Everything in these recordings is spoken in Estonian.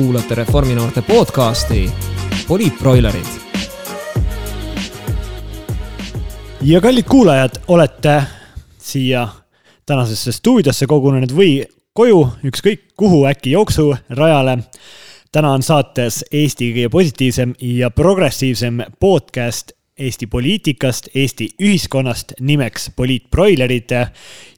kuulate Reforminoorte podcasti Poliitbroilerid. ja kallid kuulajad, olete siia tänasesse stuudiosse kogunenud või koju, ükskõik kuhu, äkki jooksurajale. täna on saates Eesti kõige positiivsem ja progressiivsem podcast Eesti poliitikast, Eesti ühiskonnast nimeks Poliitbroilerid.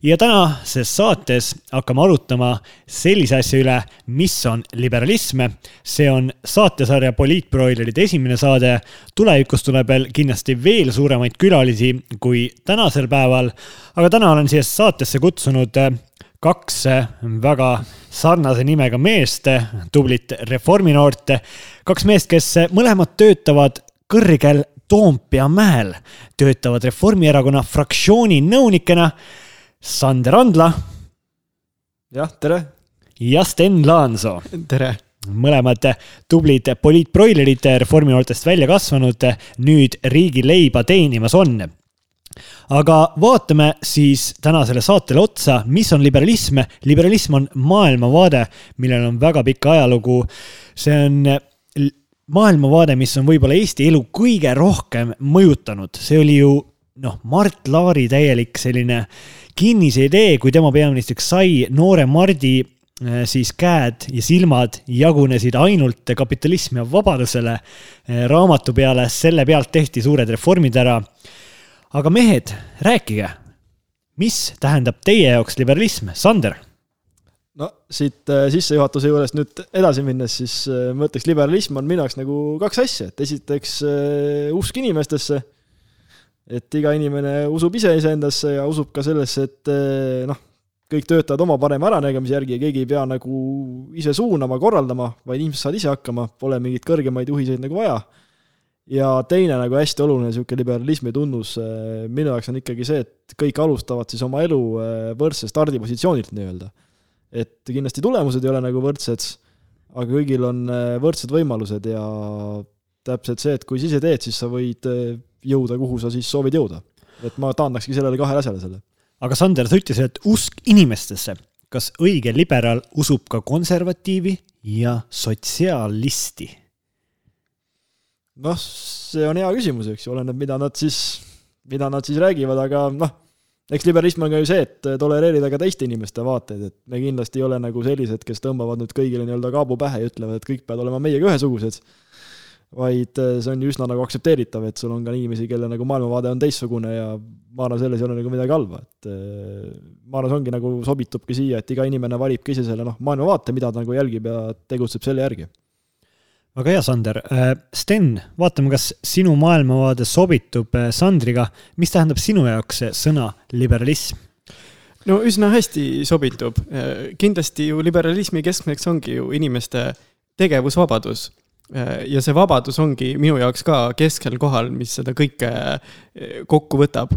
ja tänases saates hakkame arutama sellise asja üle, mis on liberalism. see on saatesarja Poliitbroileride esimene saade. tulevikus tuleb veel kindlasti veel suuremaid külalisi kui tänasel päeval. aga täna olen siia saatesse kutsunud kaks väga sarnase nimega meest, tublit reforminoort, kaks meest, kes mõlemad töötavad kõrgel Toompea mäel töötavad Reformierakonna fraktsiooni nõunikena Sander Andla. jah, tere. ja Sten Laansoo. tere mõlemad tublid poliitbroilerid Reforminoortest välja kasvanud, nüüd riigileiba teenimas on. aga vaatame siis tänasele saatele otsa, mis on liberalism. liberalism on maailmavaade, millel on väga pikk ajalugu. see on maailmavaade, mis on võib-olla Eesti elu kõige rohkem mõjutanud, see oli ju noh, Mart Laari täielik selline kinnise idee, kui tema peaministriks sai, noore Mardi äh, siis käed ja silmad jagunesid ainult kapitalismi ja vabadusele. Äh, raamatu peale, selle pealt tehti suured reformid ära. aga mehed, rääkige, mis tähendab teie jaoks liberalism, Sander no siit äh, sissejuhatuse juurest nüüd edasi minnes, siis äh, ma ütleks, liberalism on minu jaoks nagu kaks asja, et esiteks äh, usk inimestesse, et iga inimene usub ise iseendasse ja usub ka sellesse, et noh, kõik töötavad oma parema äranägemise järgi ja keegi ei pea nagu ise suunama, korraldama, vaid inimesed saavad ise hakkama, pole mingeid kõrgemaid juhiseid nagu vaja. ja teine nagu hästi oluline niisugune liberalismi tunnus minu jaoks on ikkagi see, et kõik alustavad siis oma elu võrdse stardipositsioonilt nii-öelda et kindlasti tulemused ei ole nagu võrdsed, aga kõigil on äh, võrdsed võimalused ja täpselt see, et kui sa ise teed, siis sa võid äh, jõuda, kuhu sa siis soovid jõuda. et ma taandakski sellele kahele asjale selle. aga Sander, sa ütlesid, et usk inimestesse. kas õige liberaal usub ka konservatiivi ja sotsiaalisti? noh, see on hea küsimus, eks ju, oleneb, mida nad siis, mida nad siis räägivad, aga noh, eks liberalism on ka ju see, et tolereerida ka teiste inimeste vaateid, et me kindlasti ei ole nagu sellised, kes tõmbavad nüüd kõigile nii-öelda kaabu pähe ja ütlevad, et kõik peavad olema meiega ühesugused, vaid äh, see on ju üsna nagu aktsepteeritav, et sul on ka inimesi, kelle nagu maailmavaade on teistsugune ja ma arvan, selles ei ole nagu midagi halba, et äh, ma arvan, see ongi nagu, sobitubki siia, et iga inimene valibki ise selle noh, maailmavaate, mida ta nagu jälgib ja tegutseb selle järgi väga hea, Sander. Äh, Sten, vaatame, kas sinu maailmavaade sobitub äh, Sandriga. mis tähendab sinu jaoks sõna liberalism? no üsna hästi sobitub. Äh, kindlasti ju liberalismi keskmeks ongi ju inimeste tegevusvabadus. ja see vabadus ongi minu jaoks ka keskel kohal, mis seda kõike kokku võtab.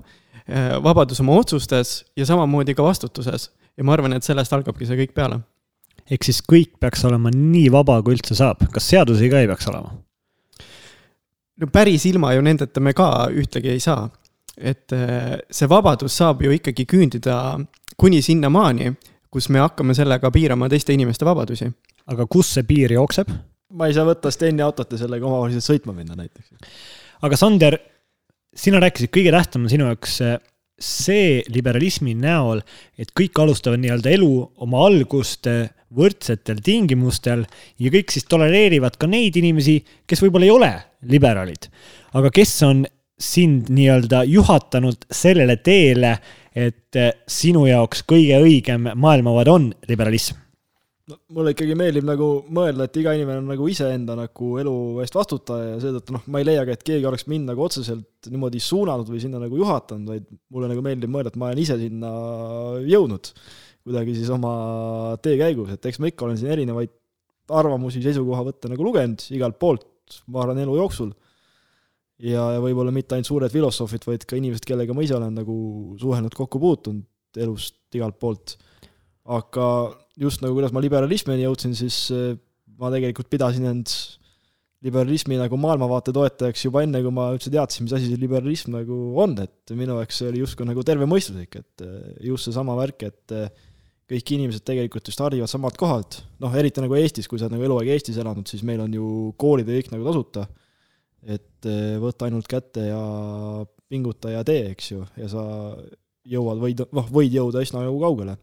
vabadus oma otsustes ja samamoodi ka vastutuses. ja ma arvan, et sellest algabki see kõik peale ehk siis kõik peaks olema nii vaba, kui üldse saab, kas seadusi ka ei peaks olema? no päris ilma ju nendeta me ka ühtegi ei saa. et äh, see vabadus saab ju ikkagi küündida kuni sinnamaani, kus me hakkame sellega piirama teiste inimeste vabadusi. aga kus see piir jookseb? ma ei saa võtta Steni autot ja sellega omavaheliselt sõitma minna näiteks. aga Sander, sina rääkisid, kõige tähtsam on sinu jaoks see liberalismi näol, et kõik alustavad nii-öelda elu oma algust võrdsetel tingimustel ja kõik siis tolereerivad ka neid inimesi, kes võib-olla ei ole liberaalid, aga kes on sind nii-öelda juhatanud sellele teele, et sinu jaoks kõige õigem maailmavaade on liberalism no mulle ikkagi meeldib nagu mõelda, et iga inimene on nagu iseenda nagu elu eest vastutaja ja seetõttu noh, ma ei leiagi, et keegi oleks mind nagu otseselt niimoodi suunanud või sinna nagu juhatanud, vaid mulle nagu meeldib mõelda, et ma olen ise sinna jõudnud kuidagi siis oma tee käigus, et eks ma ikka olen siin erinevaid arvamusi, seisukohavõtte nagu lugenud igalt poolt, ma arvan, elu jooksul. ja, ja võib-olla mitte ainult suured filosoofid, vaid ka inimesed, kellega ma ise olen nagu suhelnud, kokku puutunud elust igalt poolt. aga just nagu kuidas ma liberalismini jõudsin, siis eh, ma tegelikult pidasin end liberalismi nagu maailmavaate toetajaks juba enne, kui ma üldse teadsin, mis asi see liberalism nagu on, et minu jaoks see oli justkui nagu tervemõistuslik, et eh, just seesama värk, et eh, kõik inimesed tegelikult just harivad samalt kohalt, noh, eriti nagu Eestis, kui sa oled nagu eluaeg Eestis elanud, siis meil on ju koolid ja kõik nagu tasuta. et võta ainult kätte ja pinguta ja tee, eks ju, ja sa jõuad, võid, noh, võid jõuda üsna nagu kaugele.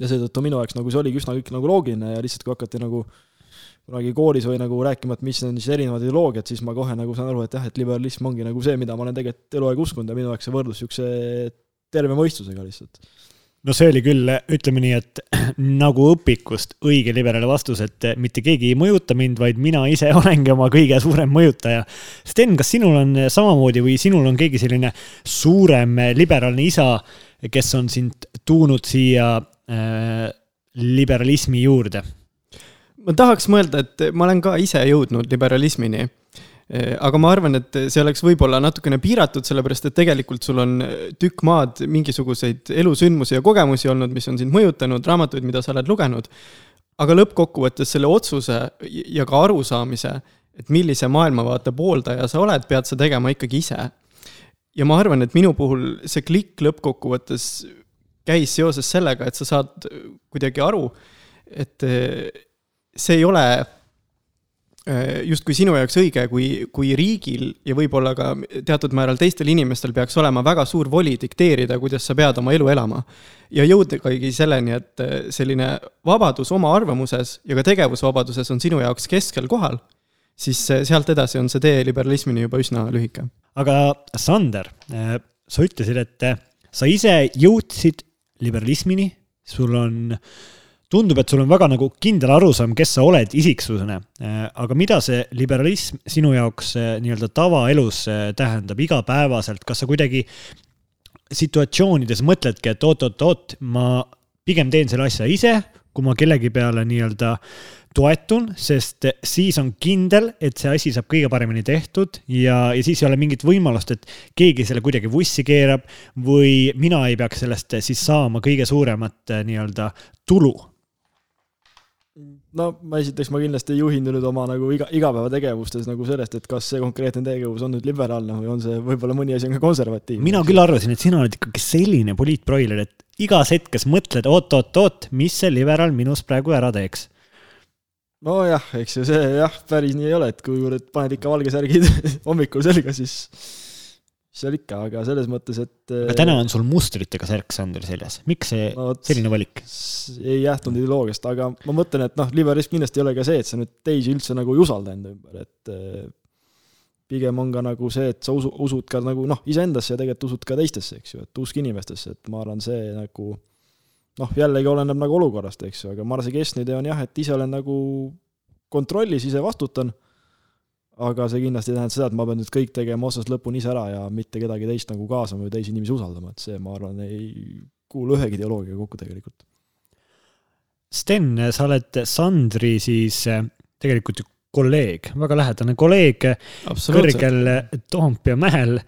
Ja seetõttu minu jaoks nagu see oligi üsna kõik nagu loogiline ja lihtsalt kui hakati nagu kunagi koolis või nagu rääkima, et mis on siis erinevad ideoloogiad, siis ma kohe nagu saan aru, et jah, et liberalism ongi nagu see, mida ma olen tegelikult eluaeg uskunud ja minu jaoks see võrdlus niisuguse terve mõistusega lihtsalt no see oli küll, ütleme nii, et nagu õpikust õige liberaali vastus, et mitte keegi ei mõjuta mind, vaid mina ise olengi oma kõige suurem mõjutaja. Sten, kas sinul on samamoodi või sinul on keegi selline suurem liberaalne isa, kes on sind tuunud siia liberalismi juurde? ma tahaks mõelda, et ma olen ka ise jõudnud liberalismini Äh, aga ma arvan, et see oleks võib-olla natukene piiratud, sellepärast et tegelikult sul on äh, tükk maad mingisuguseid elusündmusi ja kogemusi olnud, mis on sind mõjutanud, raamatuid, mida sa oled lugenud. aga lõppkokkuvõttes selle otsuse ja ka arusaamise, et millise maailmavaate pooldaja sa oled, pead sa tegema ikkagi ise. ja ma arvan, et minu puhul see klikk lõppkokkuvõttes käis seoses sellega, et sa saad kuidagi aru, et äh, see ei ole Äh, justkui sinu jaoks õige, kui, kui riigil ja võib-olla ka teatud määral teistel inimestel peaks olema väga suur voli dikteerida, kuidas sa pead oma elu elama. ja jõudagi selleni, et äh, selline vabadus oma arvamuses ja ka tegevusvabaduses on sinu jaoks keskel kohal, siis sealt edasi on see tee liberalismini juba üsna lühike. aga Sander, sa ütlesid, et sa ise jõudsid liberalismini, sul on tundub, et sul on väga nagu kindel arusaam, kes sa oled isiksusena. Äh, aga mida see liberalism sinu jaoks äh, nii-öelda tavaelus äh, tähendab igapäevaselt, kas sa kuidagi situatsioonides mõtledki, et oot-oot-oot, ma pigem teen selle asja ise, kui ma kellegi peale nii-öelda toetun, sest siis on kindel, et see asi saab kõige paremini tehtud ja, ja siis ei ole mingit võimalust, et keegi selle kuidagi vussi keerab või mina ei peaks sellest siis saama kõige suuremat nii-öelda tulu no ma esiteks, ma kindlasti ei juhindu nüüd oma nagu iga, igapäevategevustes nagu sellest, et kas see konkreetne tegevus on nüüd liberaalne või on see võib-olla mõni asi on ka konservatiivne. mina küll arvasin, et sina oled ikkagi selline poliitbroiler, et igas hetkes mõtled oot-oot-oot, mis see liberaal minust praegu ära teeks. Nojah, eks ju see jah, päris nii ei ole, et kuivõrd paned ikka valge särgid hommikul selga, siis seal ikka, aga selles mõttes, et. aga täna on sul mustritega särk Sander seljas, miks see no, selline valik? ei jähtunud ideoloogiast, aga ma mõtlen, et noh, liberalism kindlasti ei ole ka see, et sa nüüd teisi üldse nagu ei usalda enda ümber, et eh, pigem on ka nagu see, et sa usu, usud ka nagu noh, iseendasse ja tegelikult usud ka teistesse, eks ju, et usk inimestesse, et ma arvan, see nagu noh, jällegi oleneb nagu olukorrast, eks ju, aga Marsi keskne idee on jah, et ise olen nagu kontrollis, ise vastutan aga see kindlasti ei tähenda seda, et ma pean nüüd kõik tegema otsast lõpuni ise ära ja mitte kedagi teist nagu kaasama või teisi inimesi usaldama, et see, ma arvan, ei kuulu ühegi ideoloogiaga kokku tegelikult. Sten, sa oled Sandri siis eh, tegelikult ju kolleeg, väga lähedane kolleeg kõrgel Toompea mäel.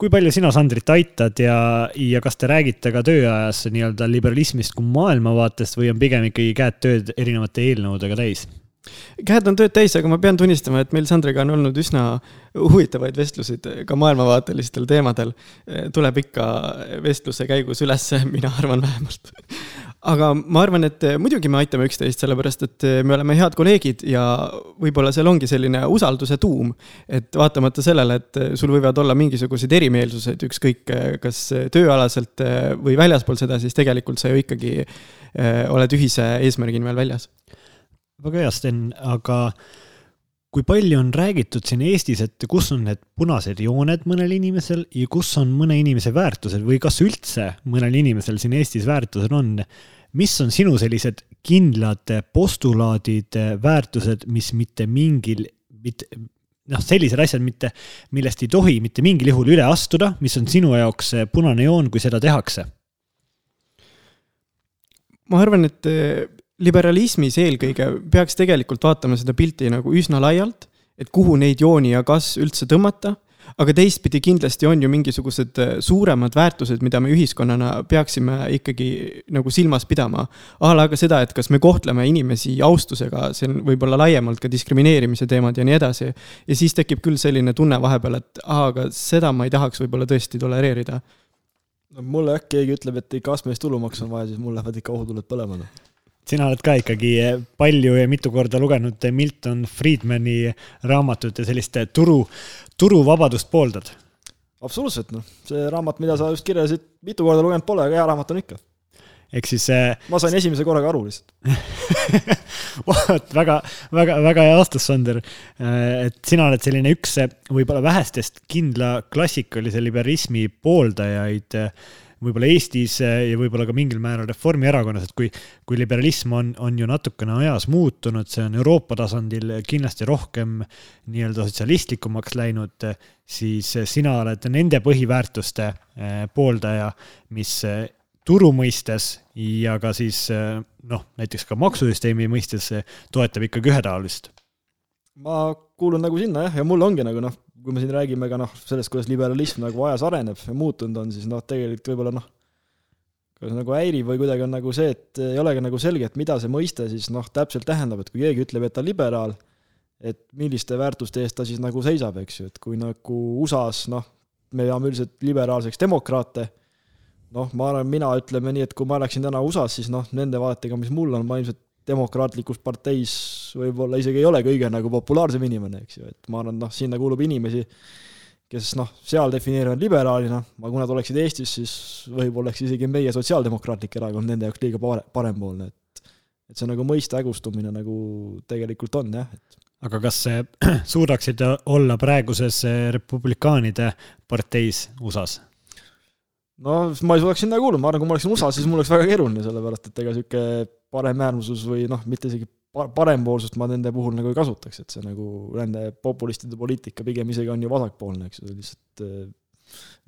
Kui palju sina Sandrit aitad ja, ja kas te räägite ka tööajas nii-öelda liberalismist kui maailmavaatest või on pigem ikkagi käed tööd erinevate eelnõudega täis? käed on tööd täis, aga ma pean tunnistama, et meil Sandriga on olnud üsna huvitavaid vestlusid ka maailmavaatelistel teemadel. tuleb ikka vestluse käigus ülesse, mina arvan vähemalt. Aga ma arvan, et muidugi me aitame üksteist, sellepärast et me oleme head kolleegid ja võib-olla seal ongi selline usalduse tuum. et vaatamata sellele, et sul võivad olla mingisugused erimeelsused, ükskõik kas tööalaselt või väljaspool seda, siis tegelikult sa ju ikkagi eh, oled ühise eesmärgi nimel väljas väga hea, Sten, aga kui palju on räägitud siin Eestis, et kus on need punased jooned mõnel inimesel ja kus on mõne inimese väärtused või kas üldse mõnel inimesel siin Eestis väärtused on? mis on sinu sellised kindlad postulaadid, väärtused, mis mitte mingil, mitte noh, sellised asjad mitte, millest ei tohi mitte mingil juhul üle astuda, mis on sinu jaoks punane joon, kui seda tehakse? ma arvan, et liberalismis eelkõige peaks tegelikult vaatama seda pilti nagu üsna laialt, et kuhu neid jooni ja kas üldse tõmmata aga teistpidi kindlasti on ju mingisugused äh, suuremad väärtused, mida me ühiskonnana peaksime ikkagi nagu silmas pidama. a la ka seda, et kas me kohtleme inimesi austusega, see on võib-olla laiemalt ka diskrimineerimise teemad ja nii edasi. ja siis tekib küll selline tunne vahepeal, et aa, aga seda ma ei tahaks võib-olla tõesti tolereerida no mulle jah keegi ütleb, et ikka astmelist tulumaksu on vaja, siis mul lähevad ikka ohutuled põlema. Sina oled ka ikkagi palju ja mitu korda lugenud Milton Friedmani raamatut ja sellist turu, turuvabadust pooldad? absoluutselt, noh, see raamat, mida sa just kirjeldasid, mitu korda lugenud pole, aga hea raamat on ikka. ehk siis äh, ma sain esimese korraga aru lihtsalt vot väga, väga, väga hea vastus, Sander. Äh, et sina oled selline üks võib-olla vähestest kindla klassikalise liberalismi pooldajaid võib-olla Eestis ja võib-olla ka mingil määral Reformierakonnas, et kui, kui liberalism on, on ju natukene ajas muutunud, see on Euroopa tasandil kindlasti rohkem nii-öelda sotsialistlikumaks läinud, siis sina oled nende põhiväärtuste eh, pooldaja, mis eh, turu mõistes ja ka siis eh, noh, näiteks ka maksusüsteemi mõistes toetab ikkagi ühetaolist. ma kuulun nagu sinna jah, ja mul ongi nagu noh, kui me siin räägime ka noh, sellest, kuidas liberalism nagu ajas areneb ja muutunud on, siis noh, tegelikult võib-olla noh, kas nagu häirib või kuidagi on nagu see, et ei olegi nagu selge, et mida see mõiste siis noh, täpselt tähendab, et kui keegi ütleb, et ta liberaal, et milliste väärtuste eest ta siis nagu seisab, eks ju, et kui nagu USA-s noh, me peame üldiselt liberaalseks demokraate, noh, ma arvan, mina ütleme nii, et kui ma oleksin täna USA-s, siis noh, nende vaadetega, mis mul on, ma ilmselt demokraatlikus parteis võib-olla isegi ei ole kõige nagu populaarsem inimene, eks ju, et ma arvan, noh, sinna kuulub inimesi, kes noh, seal defineerivad liberaalina, aga kui nad oleksid Eestis, siis võib-olla oleks isegi meie Sotsiaaldemokraatlik Erakond nende jaoks liiga pare-, parempoolne, et et see nagu mõiste hägustumine nagu tegelikult on jah, et aga kas suudaksid olla praeguses republikaanide parteis USA-s? no ma ei suudaks sinna kuuluda, ma arvan, kui ma oleksin USA-s, siis mul oleks väga keeruline, sellepärast et ega niisugune paremäärmusus või noh, mitte isegi parempoolsust ma nende puhul nagu ei kasutaks, et see nagu nende populistide poliitika pigem isegi on ju vasakpoolne, eks ju, lihtsalt äh,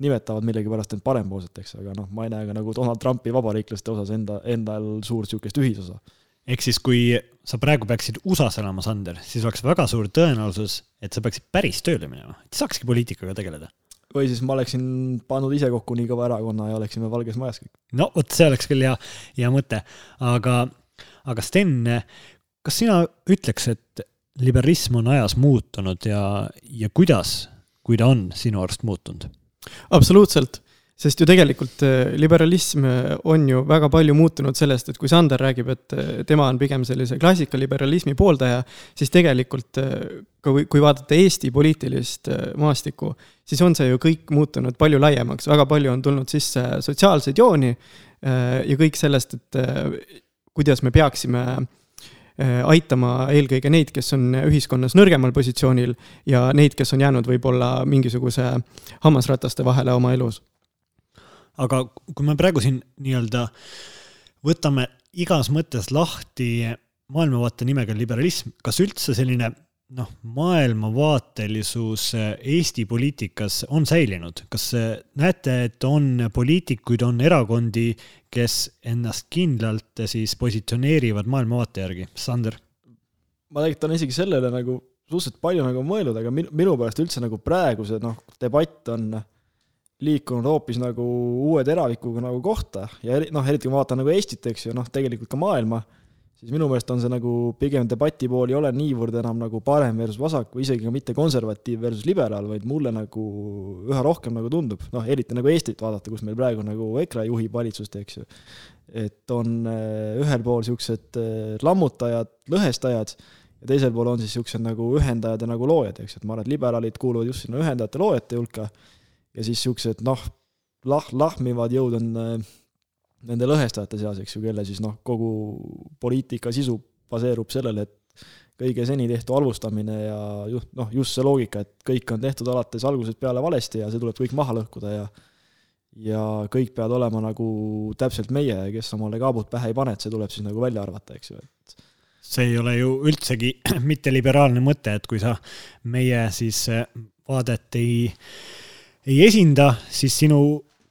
nimetavad millegipärast end parempoolseteks, aga noh, ma ei näe ka nagu Donald Trumpi vabariiklaste osas enda, endal suurt niisugust ühisosa. ehk siis, kui sa praegu peaksid USA-s elama, Sander, siis oleks väga suur tõenäosus, et sa peaksid päris tööle minema, et saakski poliitikaga tegeleda või siis ma oleksin pannud ise kokku nii kõva erakonna ja oleksime Valges Majas kõik. no vot, see oleks küll hea, hea mõte, aga, aga Sten, kas sina ütleks, et liberalism on ajas muutunud ja, ja kuidas, kui ta on sinu arust muutunud? absoluutselt sest ju tegelikult äh, liberalism äh, on ju väga palju muutunud sellest, et kui Sander räägib, et äh, tema on pigem sellise klassikaliberalismi pooldaja, siis tegelikult ka kui, kui vaadata Eesti poliitilist maastikku, siis on see ju kõik muutunud palju laiemaks, väga palju on tulnud sisse sotsiaalseid jooni ja kõik sellest, et kuidas me peaksime aitama eelkõige neid, kes on ühiskonnas nõrgemal positsioonil ja neid, kes on jäänud võib-olla mingisuguse hammasrataste vahele oma elus. Aga kui me praegu siin nii-öelda võtame igas mõttes lahti maailmavaate nimega liberalism, kas üldse selline noh, maailmavaatelisus Eesti poliitikas on säilinud, kas näete, et on poliitikuid, on erakondi, kes ennast kindlalt siis positsioneerivad maailmavaate järgi, Sander? ma tegelikult olen isegi sellele nagu suhteliselt palju nagu mõelnud, aga minu, minu pärast üldse nagu praegu see noh, debatt on liikunud hoopis nagu uue teravikuga nagu kohta. Ja eri, noh, eriti kui ma vaatan nagu Eestit, eks ju, noh, tegelikult ka maailma, siis minu meelest on see nagu pigem debati pool ei ole niivõrd enam nagu parem versus vasak või isegi mitte konservatiiv versus liberaal, vaid mulle nagu üha rohkem nagu tundub, noh, eriti nagu Eestit vaadata, kus meil praegu nagu EKRE juhib valitsust, eks ju, et on äh, ühel pool niisugused äh, lammutajad, lõhestajad ja teisel pool on siis niisugused nagu ühendajad ja nagu loojad, eks et ma arvan, et liberaalid kuuluvad just sinna ühendajate loojate hulka. Ja siis niisugused noh, lah-, lahmivad jõud on äh, nende lõhestajate seas, eks ju, kelle siis noh, kogu poliitika sisu baseerub sellele, et kõige seni tehtu halvustamine ja just noh, just see loogika, et kõik on tehtud alates algusest peale valesti ja see tuleb kõik maha lõhkuda ja ja kõik peavad olema nagu täpselt meie kes omale kaabut pähe ei pane, et see tuleb siis nagu välja arvata, eks ju, et see ei ole ju üldsegi mitte liberaalne mõte, et kui sa meie siis vaadet ei ei esinda, siis sinu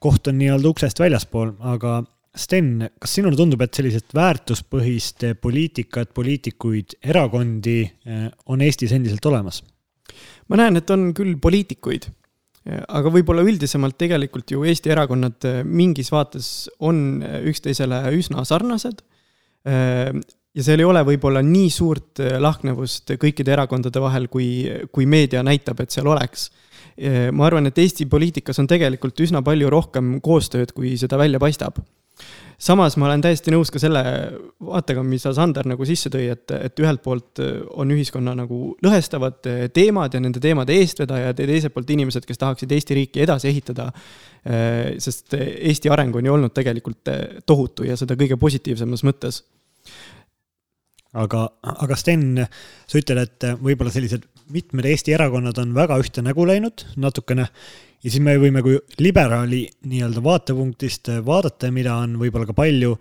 koht on nii-öelda uksest väljaspool, aga Sten, kas sinule tundub, et sellised väärtuspõhist poliitikat, poliitikuid, erakondi eh, on Eestis endiselt olemas? ma näen, et on küll poliitikuid, aga võib-olla üldisemalt tegelikult ju Eesti erakonnad eh, mingis vaates on üksteisele üsna sarnased. Eh, ja seal ei ole võib-olla nii suurt lahknevust kõikide erakondade vahel, kui, kui meedia näitab, et seal oleks. ma arvan, et Eesti poliitikas on tegelikult üsna palju rohkem koostööd, kui seda välja paistab samas ma olen täiesti nõus ka selle vaatega, mis sa, Sander, nagu sisse tõi, et, et ühelt poolt on ühiskonna nagu lõhestavad teemad ja nende teemade eestvedajad ja teiselt poolt inimesed, kes tahaksid Eesti riiki edasi ehitada. sest Eesti areng on ju olnud tegelikult tohutu ja seda kõige positiivsemas mõttes aga, aga Sten, sa ütled, et võib-olla sellised mitmed Eesti erakonnad on väga ühte nägu läinud natukene ja siis me võime kui liberaali nii-öelda vaatepunktist vaadata, mida on võib-olla ka palju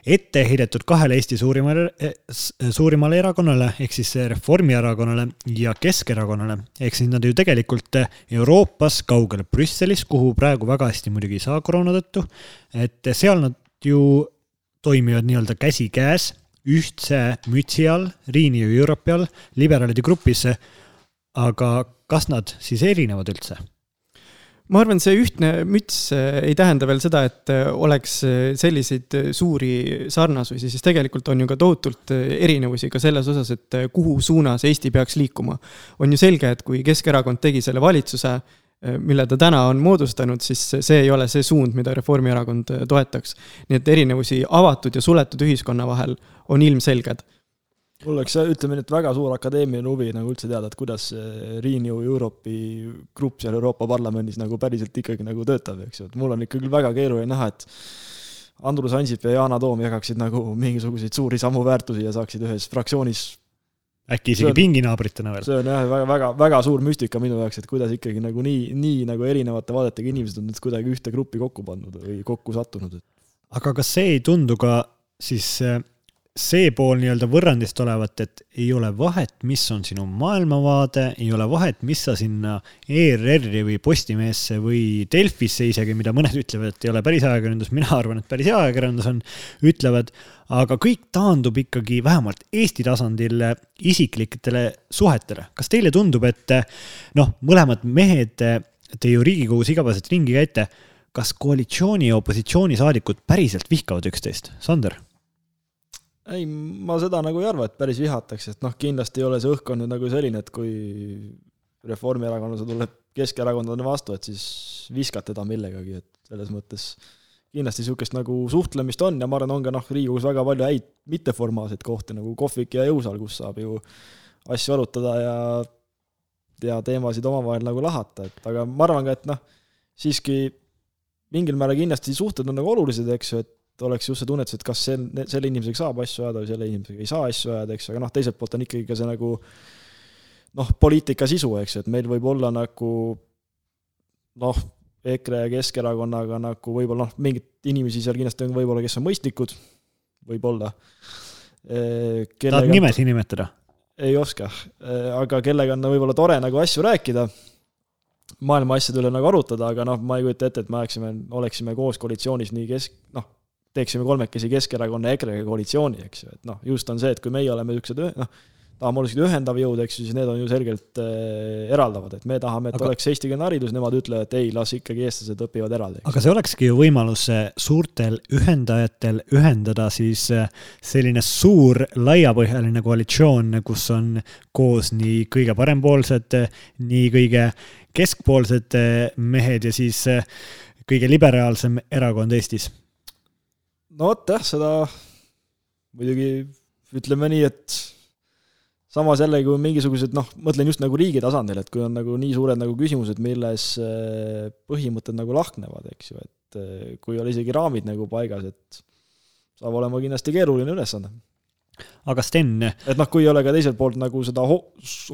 ette heidetud kahele Eesti suurimale, suurimale erakonnale ehk siis Reformierakonnale ja Keskerakonnale. ehk siis nad ju tegelikult Euroopas kaugel Brüsselis, kuhu praegu väga hästi muidugi ei saa koroona tõttu, et seal nad ju toimivad nii-öelda käsikäes ühtse mütsi all, Renew Europe'i all, liberaalide grupis. aga kas nad siis erinevad üldse? ma arvan, see ühtne müts eh, ei tähenda veel seda, et eh, oleks eh, selliseid suuri sarnasusi, siis tegelikult on ju ka tohutult erinevusi ka selles osas, et kuhu suunas Eesti peaks liikuma. on ju selge, et kui Keskerakond tegi selle valitsuse, mille ta täna on moodustanud, siis see ei ole see suund, mida Reformierakond toetaks. nii et erinevusi avatud ja suletud ühiskonna vahel on ilmselged mul oleks, ütleme nüüd väga suur akadeemiline huvi nagu üldse teada, et kuidas Renew Europe'i grupp seal Euroopa Parlamendis nagu päriselt ikkagi nagu töötab, eks ju, et mul on ikkagi väga keeruline näha, et Andrus Ansip ja Yana Toom jagaksid nagu mingisuguseid suuri samu väärtusi ja saaksid ühes fraktsioonis äkki isegi pinginaabritena veel. see on jah, väga, väga, väga suur müstika minu jaoks, et kuidas ikkagi nagu nii, nii nagu erinevate vaadetega inimesed on nüüd kuidagi ühte gruppi kokku pannud või kokku sattunud. aga kas see ei tundu ka siis see pool nii-öelda võrrandist olevat, et ei ole vahet, mis on sinu maailmavaade, ei ole vahet, mis sa sinna ERR-i või Postimeesse või Delfisse isegi, mida mõned ütlevad, et ei ole päris ajakirjandus, mina arvan, et päris ajakirjandus on, ütlevad, aga kõik taandub ikkagi vähemalt Eesti tasandil isiklikele suhetele. kas teile tundub, et noh, mõlemad mehed, te ju Riigikogus igapäevaselt ringi käite, kas koalitsiooni ja opositsioonisaadikud päriselt vihkavad üksteist? Sander ei, ma seda nagu ei arva, et päris vihatakse, et noh, kindlasti ei ole see õhkkond nüüd nagu selline, et kui reformierakondlase tuleb keskerakondlane vastu, et siis viskad teda millegagi, et selles mõttes kindlasti niisugust nagu suhtlemist on ja ma arvan, on ka noh, Riigikogus väga palju häid mitteformaalseid kohti nagu kohvik ja jõusaal, kus saab ju asju arutada ja ja teemasid omavahel nagu lahata, et aga ma arvan ka, et noh, siiski mingil määral kindlasti suhted on nagu olulised, eks ju, et oleks just see tunnetus, et kas see, selle inimesega saab asju ajada või selle inimesega ei saa asju ajada, eks, aga noh, teiselt poolt on ikkagi ka see nagu noh, poliitika sisu, eks et meil võib olla nagu noh, EKRE ja Keskerakonnaga nagu võib-olla noh, mingeid inimesi seal kindlasti on võib-olla, kes on mõistlikud, võib-olla. tahad nimesid nimetada? ei oska, aga kellega on võib-olla tore nagu asju rääkida, maailma asjade üle nagu arutada, aga noh, ma ei kujuta ette, et me oleksime, oleksime koos koalitsioonis nii kesk, noh, teeksime kolmekesi Keskerakonna ja EKRE-ga koalitsiooni, eks ju, et noh, just on see, et kui meie oleme niisugused noh, tahame olla ühendav jõud, eks ju, siis need on ju selgelt äh, eraldavad, et me tahame, et aga... oleks eestikeelne haridus, nemad ütlevad, et ei, las ikkagi eestlased õpivad eraldi. aga see olekski ju võimalus äh, suurtel ühendajatel ühendada siis äh, selline suur laiapõhjaline koalitsioon, kus on koos nii kõige parempoolsed, nii kõige keskpoolsed mehed ja siis kõige liberaalsem erakond Eestis no vot jah, seda muidugi ütleme nii, et samas jällegi, kui mingisugused noh, mõtlen just nagu riigi tasandil, et kui on nagu nii suured nagu küsimused, milles äh, põhimõtted nagu lahknevad, eks ju, et äh, kui ei ole isegi raamid nagu paigas, et saab olema kindlasti keeruline ülesanne. aga Sten? et noh, kui ei ole ka teiselt poolt nagu seda ho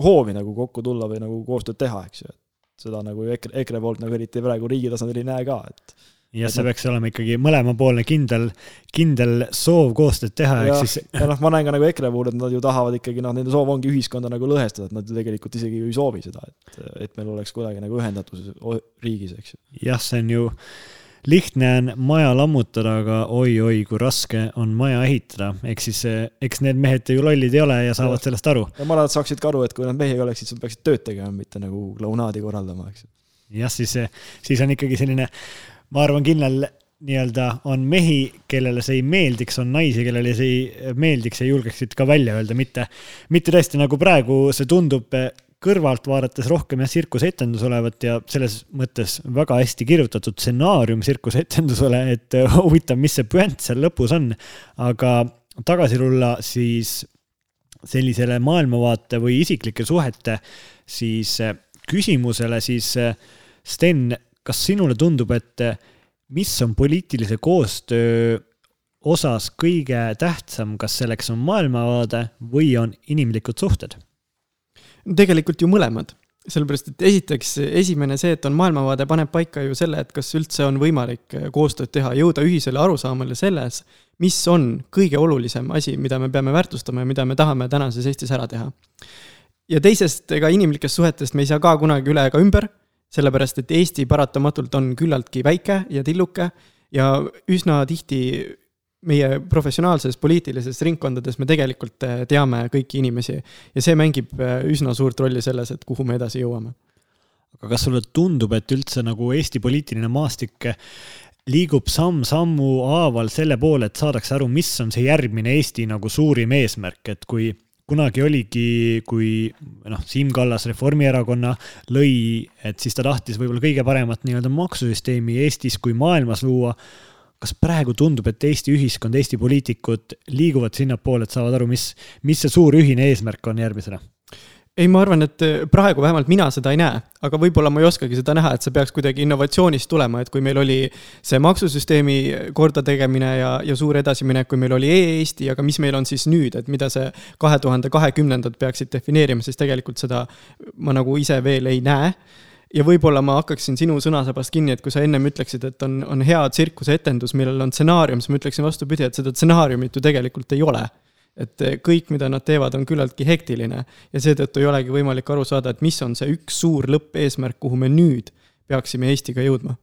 hoovi nagu kokku tulla või nagu koostööd teha, eks ju, et seda nagu EKRE, EKRE poolt nagu eriti praegu riigi tasandil ei näe ka, et ja see peaks olema ikkagi mõlemapoolne kindel, kindel soov koostööd teha, ehk siis. ja noh, ma näen ka nagu EKRE puhul, et nad ju tahavad ikkagi noh, nende soov ongi ühiskonda nagu lõhestada, et nad ju tegelikult isegi ju ei soovi seda, et, et meil oleks kuidagi nagu ühendatus riigis, eks ju. jah, see on ju, lihtne on maja lammutada, aga oi-oi, kui raske on maja ehitada, ehk siis eks need mehed ju lollid ei ole ja saavad ja. sellest aru. ja ma arvan, et saaksid ka aru, et kui nad mehi oleksid, siis nad peaksid tööd tegema, mitte nagu klaunaadi korraldama, eks ju. jah, siis, siis on ikkagi selline ma arvan, kindlal nii-öelda on mehi, kellele see ei meeldiks, on naisi, kellele see ei meeldiks ja julgeksid ka välja öelda, mitte, mitte tõesti nagu praegu see tundub kõrvalt vaadates rohkem jah, tsirkuseetendus olevat ja selles mõttes väga hästi kirjutatud stsenaarium tsirkuseetendusele, et huvitav, mis see puänt seal lõpus on. aga tagasi tulla siis sellisele maailmavaate või isiklike suhete siis küsimusele, siis Sten, kas sinule tundub, et mis on poliitilise koostöö osas kõige tähtsam, kas selleks on maailmavaade või on inimlikud suhted? tegelikult ju mõlemad, sellepärast et esiteks esimene see, et on maailmavaade, paneb paika ju selle, et kas üldse on võimalik koostööd teha, jõuda ühisele arusaamale selles, mis on kõige olulisem asi, mida me peame väärtustama ja mida me tahame tänases Eestis ära teha. ja teisest, ega inimlikest suhetest me ei saa ka kunagi üle ega ümber sellepärast et Eesti paratamatult on küllaltki väike ja tilluke ja üsna tihti meie professionaalses poliitilises ringkondades me tegelikult eh, teame kõiki inimesi ja see mängib eh, üsna suurt rolli selles, et kuhu me edasi jõuame. aga kas sulle tundub, et üldse nagu Eesti poliitiline maastik liigub samm-sammu haaval selle poole, et saadakse aru, mis on see järgmine Eesti nagu suurim eesmärk, et kui kunagi oligi, kui noh, Siim Kallas Reformierakonna lõi, et siis ta tahtis võib-olla kõige paremat nii-öelda maksusüsteemi Eestis kui maailmas luua. kas praegu tundub, et Eesti ühiskond, Eesti poliitikud liiguvad sinnapoole, et saavad aru, mis, mis see suur ühine eesmärk on järgmisena? Ei, ma arvan, et eh, praegu vähemalt mina seda ei näe, aga võib-olla ma ei oskagi seda näha, et see peaks kuidagi innovatsioonist tulema, et kui meil oli see maksusüsteemi kordategemine ja, ja suur edasiminek, kui meil oli e-Eesti, aga mis meil on siis nüüd, et mida see kahe tuhande kahekümnendad peaksid defineerima, siis tegelikult seda ma nagu ise veel ei näe. Ja võib-olla ma hakkaksin sinu sõnasabast kinni, et kui sa ennem ütleksid, et on, on hea tsirkuseetendus, millel on stsenaarium, siis ma ütleksin vastupidi, et seda stsenaariumit ju tegelikult ei ole et kõik, mida nad teevad, on küllaltki hektiline ja seetõttu ei olegi võimalik aru saada, et mis on see üks suur lõppeesmärk, kuhu me nüüd peaksime Eestiga jõudma.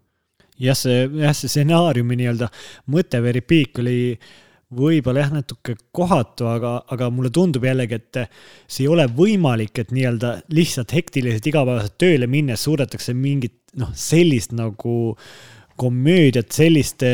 jah, see, jah, see stsenaariumi nii-öelda mõte või repliik oli võib-olla jah, natuke kohatu, aga, aga mulle tundub jällegi, et see ei ole võimalik, et nii-öelda lihtsalt hektiliselt igapäevaselt tööle minnes suudetakse mingit noh, sellist nagu komöödiat, sellist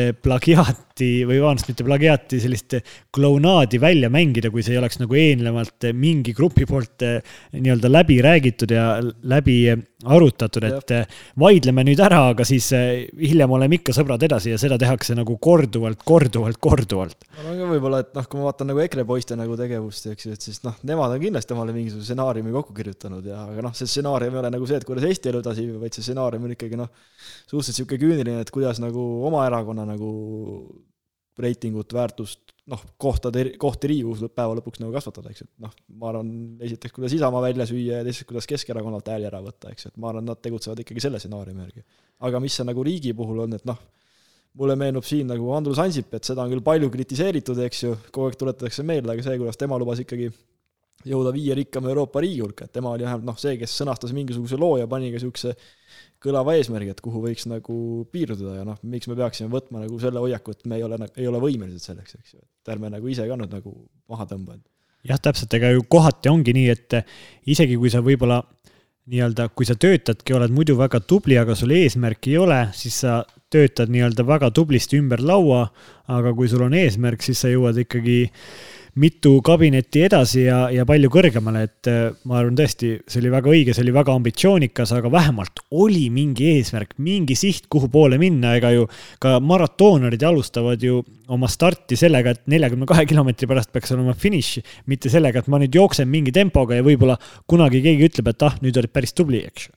plagiaati või vabandust, mitte plagiaati, sellist klounaadi välja mängida, kui see ei oleks nagu eelnevalt mingi grupi poolt eh, nii-öelda läbi räägitud ja läbi arutatud, et eh, vaidleme nüüd ära, aga siis eh, hiljem oleme ikka sõbrad edasi ja seda tehakse nagu korduvalt, korduvalt, korduvalt. no aga võib-olla, et noh, kui ma vaatan nagu EKRE poiste nagu tegevust, eks ju, et siis noh, nemad on kindlasti omale mingisuguse stsenaariumi kokku kirjutanud ja, aga noh, see stsenaarium ei ole nagu see, et kuidas Eesti elu edasi viib, vaid see stsenaarium on ikkagi noh, suhteliselt niisugune küüniline, et kuidas nagu oma erakonna nagu reitingut, väärtust, noh, kohtade, kohti Riigikogus päeva lõpuks nagu kasvatada, eks et noh, ma arvan, esiteks, kuidas Isamaa välja süüa ja teiseks, kuidas Keskerakonnalt hääli ära võtta, eks et ma arvan, nad tegutsevad ikkagi selle stsenaariumi järgi. aga mis see nagu riigi puhul on, et noh, mulle meenub siin nagu Andrus Ansip, et seda on küll palju kritiseeritud, eks ju, kogu aeg tuletatakse meelde, aga see, kuidas tema lubas ikkagi jõuda viie rikkama Euroopa riigi hulka, et tema oli vähemalt noh, see, kes sõnastas mingisuguse loo ja pani ka niisuguse kõlava eesmärgi, et kuhu võiks nagu piirduda ja noh, miks me peaksime võtma nagu selle hoiaku, et me ei ole, ei ole võimelised selleks, eks ju, et ärme nagu ise ka nüüd nagu maha tõmba. jah, täpselt, ega ju kohati ongi nii, et isegi kui sa võib-olla nii-öelda, kui sa töötadki, oled muidu väga tubli, aga sul eesmärki ei ole, siis sa töötad nii-öelda väga tublisti ümber laua, aga kui sul on eesmärk, siis sa jõuad ikkagi mitu kabinetti edasi ja, ja palju kõrgemale, et äh, ma arvan tõesti, see oli väga õige, see oli väga ambitsioonikas, aga vähemalt oli mingi eesmärk, mingi siht, kuhu poole minna, ega ju ka maratoonarid alustavad ju oma starti sellega, et neljakümne kahe kilomeetri pärast peaks olema finiš, mitte sellega, et ma nüüd jooksen mingi tempoga ja võib-olla kunagi keegi ütleb, et ah, nüüd olid päris tubli, eks ju.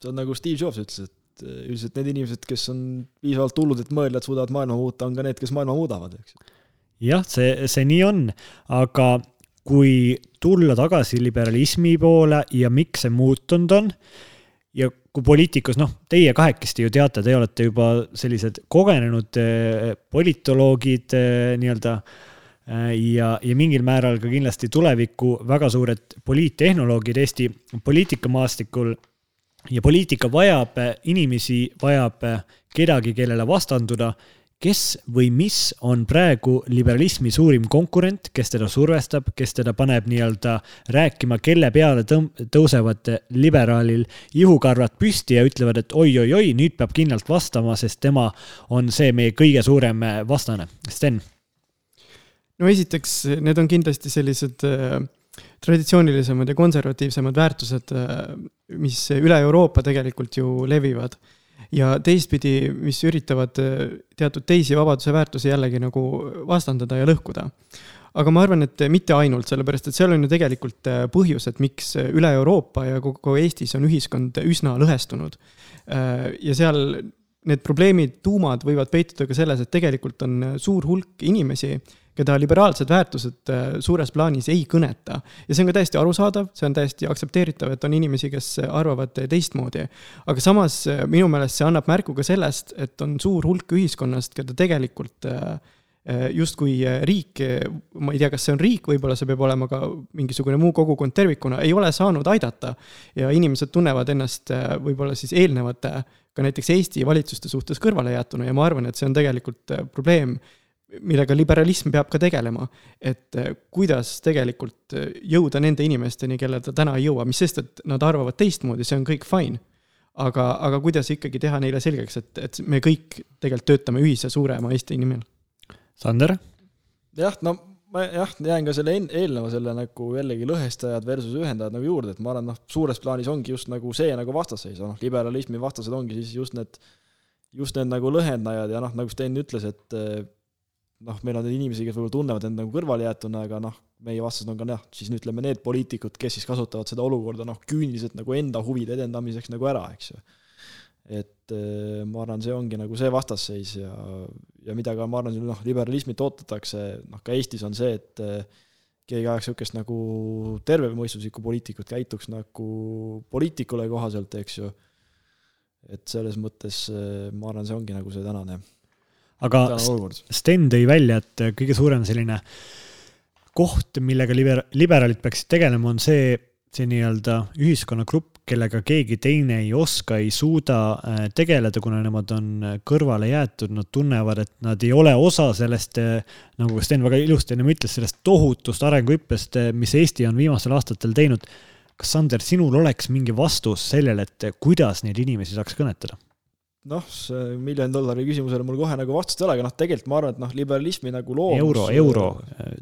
see on nagu Steve Jobs ütles, et äh, üldiselt need inimesed, kes on piisavalt hullud, et mõelda, et suudavad maailma muuta, on ka need, kes maailma muudavad, eks ju jah, see, see nii on, aga kui tulla tagasi liberalismi poole ja miks see muutunud on ja kui poliitikus, noh, teie kahekesti ju teate, te olete juba sellised kogenenud eh, politoloogid eh, nii-öelda eh, ja, ja mingil määral ka kindlasti tuleviku väga suured poliittehnoloogid Eesti poliitikamaastikul. ja poliitika vajab inimesi, vajab kedagi, kellele vastanduda kes või mis on praegu liberalismi suurim konkurent, kes teda survestab, kes teda paneb nii-öelda rääkima, kelle peale tõm-, tõusevad liberaalil ihukarvad püsti ja ütlevad, et oi-oi-oi, nüüd peab kindlalt vastama, sest tema on see meie kõige suurem vastane. Sten? no esiteks, need on kindlasti sellised äh, traditsioonilisemad ja konservatiivsemad väärtused, äh, mis üle Euroopa tegelikult ju levivad ja teistpidi, mis üritavad äh, teatud teisi vabaduse väärtusi jällegi nagu vastandada ja lõhkuda. aga ma arvan, et mitte ainult, sellepärast et seal on ju tegelikult äh, põhjus, et miks üle Euroopa ja kogu Eestis on ühiskond üsna lõhestunud. Äh, ja seal need probleemid, tuumad võivad peituda ka selles, et tegelikult on suur hulk inimesi, keda liberaalsed väärtused äh, suures plaanis ei kõneta. ja see on ka täiesti arusaadav, see on täiesti aktsepteeritav, et on inimesi, kes arvavad teistmoodi. aga samas äh, minu meelest see annab märku ka sellest, et on suur hulk ühiskonnast, keda tegelikult äh, justkui riik, ma ei tea, kas see on riik, võib-olla see peab olema ka mingisugune muu kogukond tervikuna, ei ole saanud aidata. ja inimesed tunnevad ennast võib-olla siis eelnevate, ka näiteks Eesti valitsuste suhtes kõrvalejäetuna ja ma arvan, et see on tegelikult probleem millega liberalism peab ka tegelema. et eh, kuidas tegelikult eh, jõuda nende inimesteni, kellele ta täna ei jõua, mis sest, et nad arvavad teistmoodi, see on kõik fine. aga, aga kuidas ikkagi teha neile selgeks, et, et me kõik tegelikult töötame ühise suurema Eesti nimel? Sander? jah, no ma jah, jään ka selle eelneva selle nagu jällegi lõhestajad versus ühendajad nagu juurde, et ma arvan, noh, suures plaanis ongi just nagu see nagu vastasseis, noh, liberalismi vastased ongi siis just need, just need nagu lõhendajad ja noh, nagu Sten ütles, et noh, meil on inimesi, kes võib-olla tunnevad end nagu kõrvalejäetuna, aga noh, meie vastased on ka jah, siis ütleme need poliitikud, kes siis kasutavad seda olukorda noh, küüniliselt nagu enda huvide edendamiseks nagu ära, eks ju. et eh, ma arvan, see ongi nagu see vastasseis ja, ja mida ka ma arvan, noh, liberalismit ootatakse, noh ka Eestis on see, et eh, keegi ajaks niisugust nagu tervemõistuslikku poliitikut, käituks nagu poliitikule kohaselt, eks ju. et selles mõttes eh, ma arvan, see ongi nagu see tänane aga Sten tõi välja, et kõige suurem selline koht, millega liber-, liberaalid peaksid tegelema, on see, see nii-öelda ühiskonnagrupp, kellega keegi teine ei oska, ei suuda äh, tegeleda, kuna nemad on kõrvale jäetud, nad tunnevad, et nad ei ole osa sellest, äh, nagu Sten väga ilusti ennem ütles, sellest tohutust arenguhüppest, äh, mis Eesti on viimastel aastatel teinud. kas, Sander, sinul oleks mingi vastus sellele, et kuidas neid inimesi saaks kõnetada? Noh, see miljoni dollari küsimusele mul kohe nagu vastust ei ole, aga noh, tegelikult ma arvan, et noh, liberalismi nagu loomus euro, euro,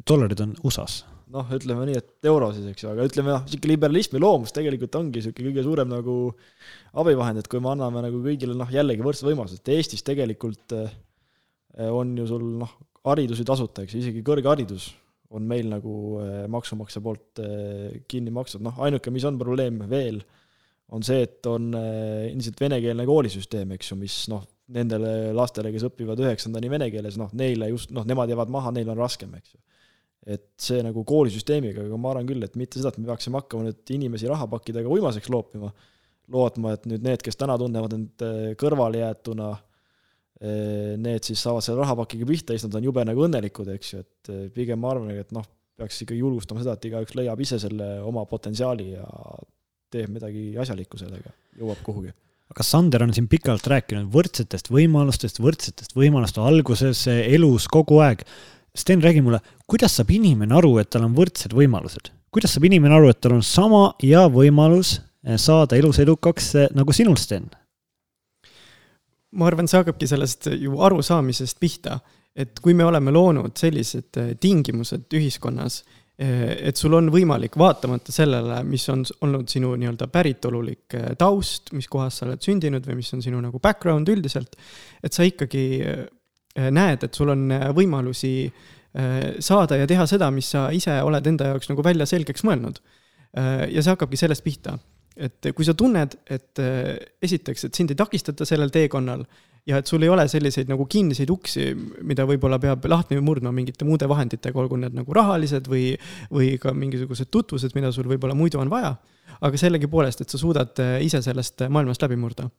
dollarid on USA-s. noh, ütleme nii, et euro siis, eks ju, aga ütleme noh, niisugune liberalismi loomus tegelikult ongi niisugune kõige suurem nagu abivahend, et kui me anname nagu kõigile noh, jällegi võrdsed võimalused, et Eestis tegelikult eh, on ju sul noh, haridusi tasuta, eks ju, isegi kõrgharidus on meil nagu maksumaksja poolt kinni makstud, noh, ainuke, mis on probleem veel on see, et on äh, endiselt venekeelne koolisüsteem, eks ju, mis noh, nendele lastele, kes õpivad üheksandani vene keeles, noh, neile just, noh, nemad jäävad maha, neil on raskem, eks ju. et see nagu koolisüsteemiga, aga ma arvan küll, et mitte seda, et me peaksime hakkama nüüd inimesi rahapakkidega uimaseks loopima, lootma, et nüüd need, kes täna tunnevad end äh, kõrvalejäetuna, äh, need siis saavad selle rahapakiga pihta ja siis nad on jube nagu õnnelikud, eks ju, et pigem ma arvan, et noh, peaks ikkagi julgustama seda, et igaüks leiab ise selle oma potentsiaali ja teeb midagi asjalikku sellega, jõuab kuhugi aga Sander on siin pikalt rääkinud võrdsetest võimalustest, võrdsetest võimaluste alguses, elus kogu aeg. Sten, räägi mulle, kuidas saab inimene aru, et tal on võrdsed võimalused? kuidas saab inimene aru, et tal on sama hea võimalus eh, saada elus edukaks eh, nagu sinul, Sten? ma arvan, see hakkabki sellest ju arusaamisest pihta, et kui me oleme loonud sellised eh, tingimused ühiskonnas et sul on võimalik, vaatamata sellele, mis on olnud sinu nii-öelda päritolulik eh, taust, mis kohas sa oled sündinud või mis on sinu nagu background üldiselt, et sa ikkagi eh, näed, et sul on võimalusi saada ja teha seda, mis sa ise oled enda jaoks nagu välja selgeks mõelnud. ja see hakkabki sellest pihta, et kui sa tunned, et esiteks, et sind ei takistata sellel teekonnal ja et sul ei ole selliseid nagu kinniseid uksi, mida võib-olla peab lahti murdma mingite muude vahenditega, olgu need nagu rahalised või, või ka mingisugused tutvused, mida sul võib-olla muidu on vaja. aga sellegipoolest, et sa suudad eh, ise sellest maailmast läbi murda.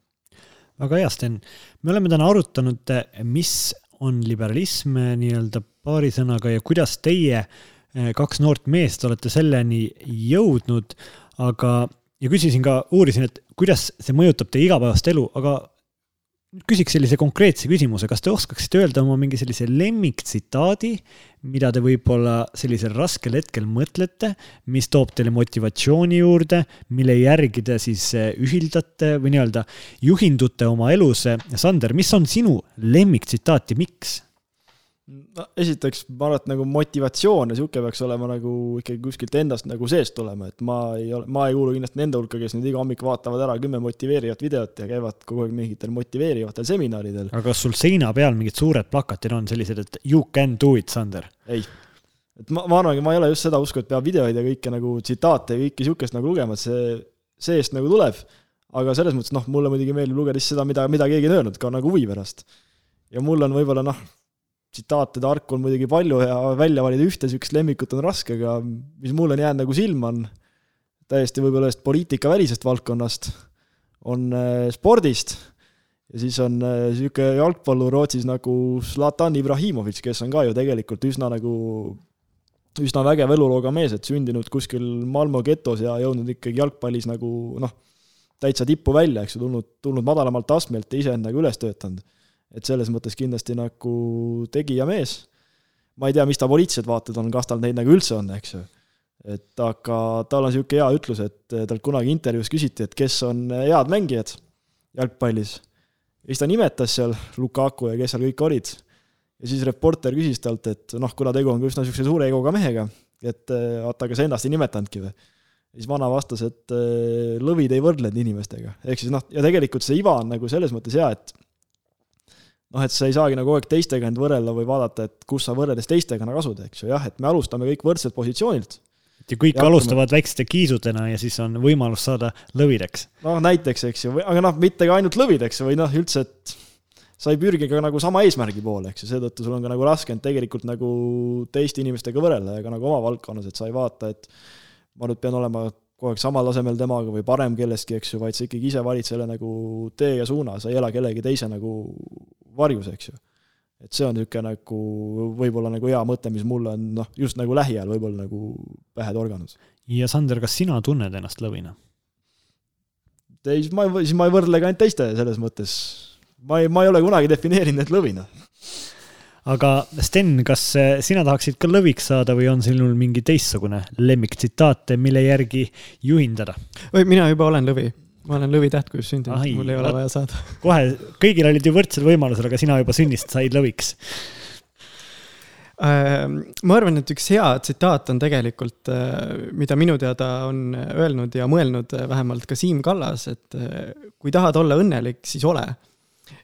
väga hea, Sten. me oleme täna arutanud, eh, mis on liberalism eh, nii-öelda paari sõnaga ja kuidas teie, kaks noort meest, olete selleni jõudnud, aga ja küsisin ka, uurisin, et kuidas see mõjutab teie igapäevast elu, aga küsiks sellise konkreetse küsimuse, kas te oskaksite öelda oma mingi sellise lemmiktsitaadi, mida te võib-olla sellisel raskel hetkel mõtlete, mis toob teile motivatsiooni juurde, mille järgi te siis eh, ühildate või nii-öelda juhindute oma elus. Sander, mis on sinu lemmiktsitaat ja miks? No esiteks ma arvan, et nagu motivatsioon ja sihuke peaks olema nagu ikkagi kuskilt endast nagu seest tulema, et ma ei ole, ma ei kuulu kindlasti nende hulka, kes nüüd iga hommik vaatavad ära kümme motiveerivat videot ja käivad kogu aeg mingitel motiveerivatel seminaridel. aga kas sul seina peal mingid suured plakatid on sellised, et you can do it, Sander? ei, et ma, ma arvangi, ma ei ole just seda usku, et peab videoid ja kõike nagu tsitaate ja kõike sihukest nagu lugema, et see seest nagu tuleb. aga selles mõttes noh, mulle muidugi meeldib lugeda siis seda, mida, mida keegi on öelnud, ka nagu huvi pärast. ja mul on võib-olla noh tsitaatide arku on muidugi palju ja välja valida ühte niisugust lemmikut on raske, aga mis mulle on jäänud nagu silma, on täiesti võib-olla ühest poliitikavälisest valdkonnast, on äh, spordist. Ja siis on niisugune äh, jalgpallur Rootsis nagu Zlatan Ibrahimovic, kes on ka ju tegelikult üsna nagu, üsna vägev elulooga mees, et sündinud kuskil Malmo getos ja jõudnud ikkagi jalgpallis nagu noh, täitsa tippu välja, eks ju, tulnud, tulnud madalamalt astmelt ja iseend nagu üles töötanud et selles mõttes kindlasti nagu tegija mees. ma ei tea, mis ta poliitilised vaated on, kas tal neid nagu üldse on, eks ju. et aga tal on niisugune hea ütlus, et talt kunagi intervjuus küsiti, et kes on head mängijad jalgpallis. ja siis ta nimetas seal Lukaku ja kes seal kõik olid. ja siis reporter küsis talt, et noh, kuna tegu on ka üsna niisuguse suure egoga mehega, et vaata, aga sa ennast ei nimetanudki või siis vana vastas, et lõvid ei võrdlenud inimestega, ehk siis noh, ja tegelikult see iva on nagu selles mõttes hea, et noh, et sa ei saagi nagu kogu aeg teistega end võrrelda või vaadata, et kus sa võrreldes teistega nagu asud, eks ju, jah, et me alustame kõik võrdselt positsioonilt. ja kõik ja alustavad väikeste kiisudena ja siis on võimalus saada lõvideks. noh, näiteks, eks ju, aga noh, mitte ka ainult lõvideks või noh, üldse, et sa ei pürgi ka nagu sama eesmärgi poole, eks ju, seetõttu sul on ka nagu raske end tegelikult nagu teiste inimestega võrrelda ja ka nagu oma valdkonnas, et sa ei vaata, et ma nüüd pean olema kogu aeg samal tasemel temaga või parem kellestki, eks ju, vaid sa ikkagi ise valid selle nagu tee ja suuna, sa ei ela kellegi teise nagu varjus, eks ju. et see on niisugune nagu võib-olla nagu hea mõte, mis mulle on noh, just nagu lähiajal võib-olla nagu pähe torganud. ja Sander, kas sina tunned ennast lõvina? ei, siis ma ei, siis ma ei võrdle ka ainult teiste selles mõttes. ma ei, ma ei ole kunagi defineerinud end lõvina aga Sten, kas eh, sina tahaksid ka lõviks saada või on sinul mingi teistsugune lemmiktsitaat, mille järgi juhindada? oi, mina juba olen lõvi ma olen lõvitäht, kui sündinud, mul ei ole vaja saada. kohe, kõigil olid ju võrdsed võimalused, aga sina juba sünnist said lõviks ähm, ma arvan, et üks hea tsitaat on tegelikult, äh, mida minu teada on öelnud ja mõelnud äh, vähemalt ka Siim Kallas, et äh, kui tahad olla õnnelik, siis ole.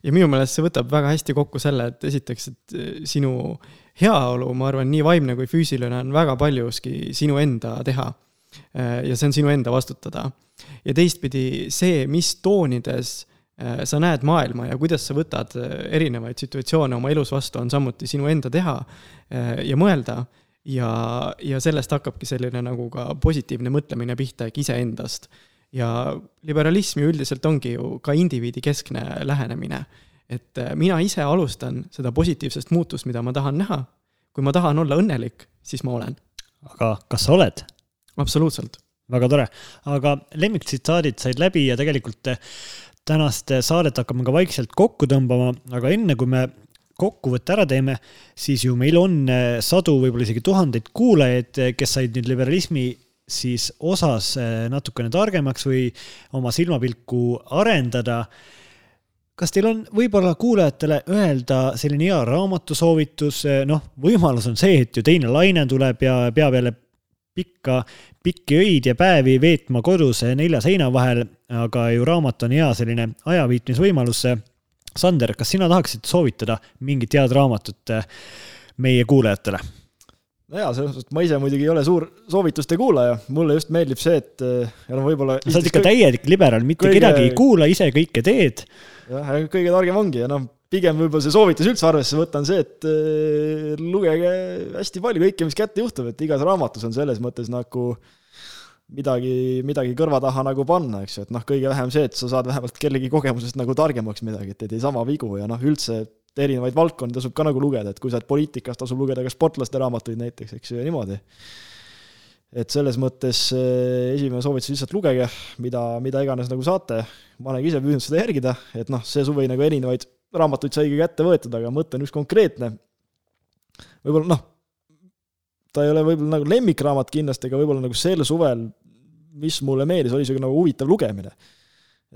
ja minu meelest see võtab väga hästi kokku selle, et esiteks, et sinu heaolu, ma arvan, nii vaimne kui füüsiline on väga paljuski sinu enda teha. ja see on sinu enda vastutada ja teistpidi see, mis toonides äh, sa näed maailma ja kuidas sa võtad äh, erinevaid situatsioone oma elus vastu, on samuti sinu enda teha äh, ja mõelda. ja, ja sellest hakkabki selline nagu ka positiivne mõtlemine pihta ehk iseendast. ja liberalism ju üldiselt ongi ju ka indiviidi keskne lähenemine. et mina ise alustan seda positiivsest muutust, mida ma tahan näha. kui ma tahan olla õnnelik, siis ma olen. aga kas sa oled? absoluutselt väga tore, aga lemmiktsitaadid said läbi ja tegelikult eh, tänast saadet hakkame ka vaikselt kokku tõmbama, aga enne kui me kokkuvõtte ära teeme, siis ju meil on eh, sadu, võib-olla isegi tuhandeid kuulajaid, eh, kes said nüüd liberalismi siis osas natukene targemaks või oma silmapilku arendada. kas teil on võib-olla kuulajatele öelda selline hea raamatusoovitus, noh, võimalus on see, et ju teine laine tuleb ja peab jälle pikka, pikki öid ja päevi veetma kodus nelja seina vahel, aga ju raamat on hea selline ajaviitmisvõimalus. Sander, kas sina tahaksid soovitada mingit head raamatut eh, meie kuulajatele? no jaa, selles mõttes, et ma ise muidugi ei ole suur soovituste kuulaja, mulle just meeldib see, et eh, ja no võib-olla. sa oled ikka täielik liberaal, mitte kõige... kedagi ei kuula, ise kõike teed. jah, kõige targem ongi ja noh, pigem võib-olla see soovitus üldse arvesse võtta on see, et äh, lugege hästi palju kõike, mis kätte juhtub, et igas raamatus on selles mõttes nagu midagi, midagi kõrva taha nagu panna, eks ju, et noh, kõige vähem see, et sa saad vähemalt kellegi kogemusest nagu targemaks midagi, et ei tee sama vigu ja noh, üldse erinevaid valdkondi tasub ka nagu lugeda, et kui sa oled poliitikas, tasub lugeda ka sportlaste raamatuid näiteks, eks ju, ja niimoodi. et selles mõttes eh, esimene soovitus lihtsalt lugege, mida, mida iganes nagu saate, ma olen ise püüdnud seda järgida, et noh, see suvi nagu erinevaid raamatuid saigi kätte võetud, aga mõte on üks konkreetne. võib-olla noh, ta ei ole võib-olla nagu lemmikraamat kindlasti, aga võib-olla nagu sel suvel, mis mulle meeldis, oli see nagu huvitav lugemine.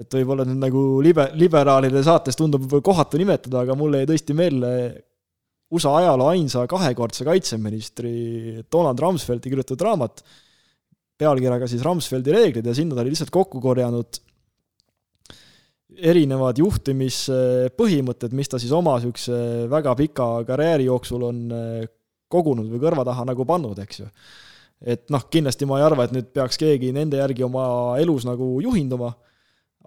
et võib-olla nüüd nagu libe-, liberaalide saates tundub kohatu nimetada, aga mulle jäi tõesti meelde USA ajaloo ainsa kahekordse kaitseministri Donald Rumsfeldi kirjutatud raamat, pealkirjaga siis Rumsfeldi reeglid ja sinna ta oli lihtsalt kokku korjanud erinevad juhtimispõhimõtted, mis ta siis oma niisuguse väga pika karjääri jooksul on eh, kogunud või kõrva taha nagu pannud, eks ju. et noh, kindlasti ma ei arva, et nüüd peaks keegi nende järgi oma elus nagu juhinduma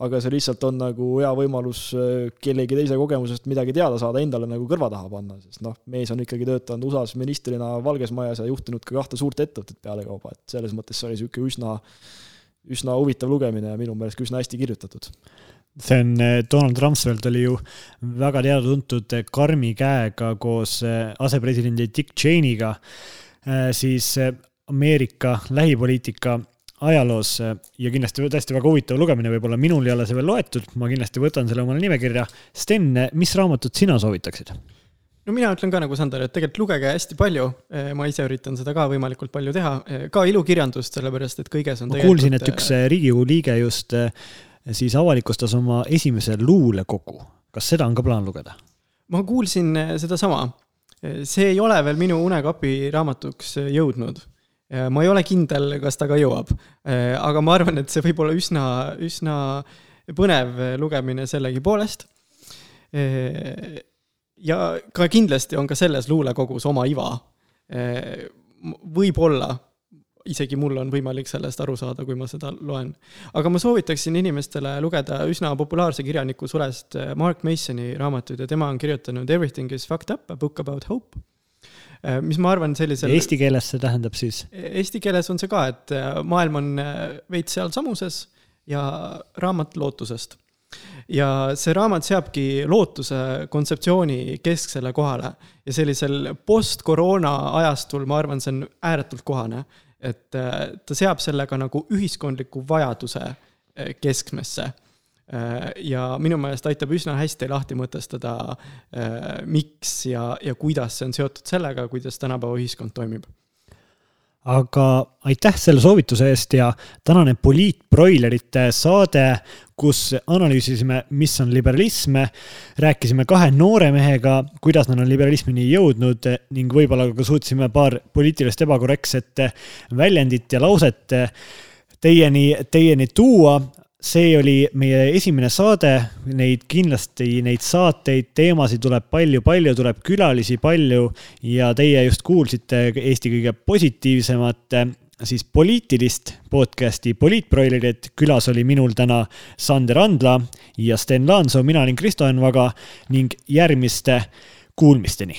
aga see lihtsalt on nagu hea võimalus äh, kellegi teise kogemusest midagi teada saada, endale nagu kõrva taha panna, sest noh, mees on ikkagi töötanud USA-s ministrina Valges Majas ja juhtinud ka kahte suurt ettevõtet pealekauba, et selles mõttes see oli niisugune üsna, üsna huvitav lugemine ja minu meelest ka üsna hästi kirjutatud see on, äh, Donald Rumsfeld oli ju väga teada-tuntud karmi käega koos äh, asepresidendi Dick Cheney'ga, siis Ameerika lähipoliitika ajaloos äh, ja kindlasti tõesti väga huvitav lugemine, võib-olla minul ei ole see veel loetud, ma kindlasti võtan selle omale nimekirja. Sten, mis raamatut sina soovitaksid? no mina ütlen ka nagu Sander, et tegelikult lugege hästi palju, äh, ma ise üritan seda ka võimalikult palju teha, äh, ka ilukirjandust, sellepärast et kõiges on ma kuulsin, et üks Riigikogu liige just siis avalikustas oma esimese luulekogu, kas seda on ka plaan lugeda? ma kuulsin sedasama, see ei ole veel minu unekapi raamatuks jõudnud ma ei ole kindel, kas ta ka jõuab. Aga ma arvan, et see võib olla üsna, üsna põnev lugemine sellegipoolest. Ja ka kindlasti on ka selles luulekogus oma iva. Võib-olla isegi mul on võimalik sellest aru saada, kui ma seda loen. aga ma soovitaksin inimestele lugeda üsna populaarse kirjaniku surest Mark Masoni raamatuid ja tema on kirjutanud Everything is fucked up, a book about hope Äh, mis ma arvan sellisel. Eesti keeles see tähendab siis? Eesti keeles on see ka, et maailm on veits sealsamuses ja raamat lootusest. ja see raamat seabki lootuse kontseptsiooni kesksele kohale ja sellisel post-koroona ajastul, ma arvan, see on ääretult kohane. Et ta seab sellega nagu ühiskondliku vajaduse keskmesse. Äh, ja minu meelest aitab üsna hästi lahti mõtestada, äh, miks ja, ja kuidas see on seotud sellega, kuidas tänapäeva ühiskond toimib aga aitäh selle soovituse eest ja tänane poliitbroilerite saade, kus analüüsisime, mis on liberalism, rääkisime kahe noore mehega, kuidas nad on liberalismini jõudnud ning võib-olla ka suutsime paar poliitilist ebakorrektset väljendit ja lauset teieni, teieni tuua see oli meie esimene saade, neid kindlasti, neid saateid, teemasid tuleb palju-palju, tuleb külalisi palju. Ja teie just kuulsite Eesti kõige positiivsemat siis poliitilist podcast'i Poliitbroilerid. külas oli minul täna Sander Andla ja Sten Laansoo, mina olin Kristo Enn Vaga ning järgmiste kuulmisteni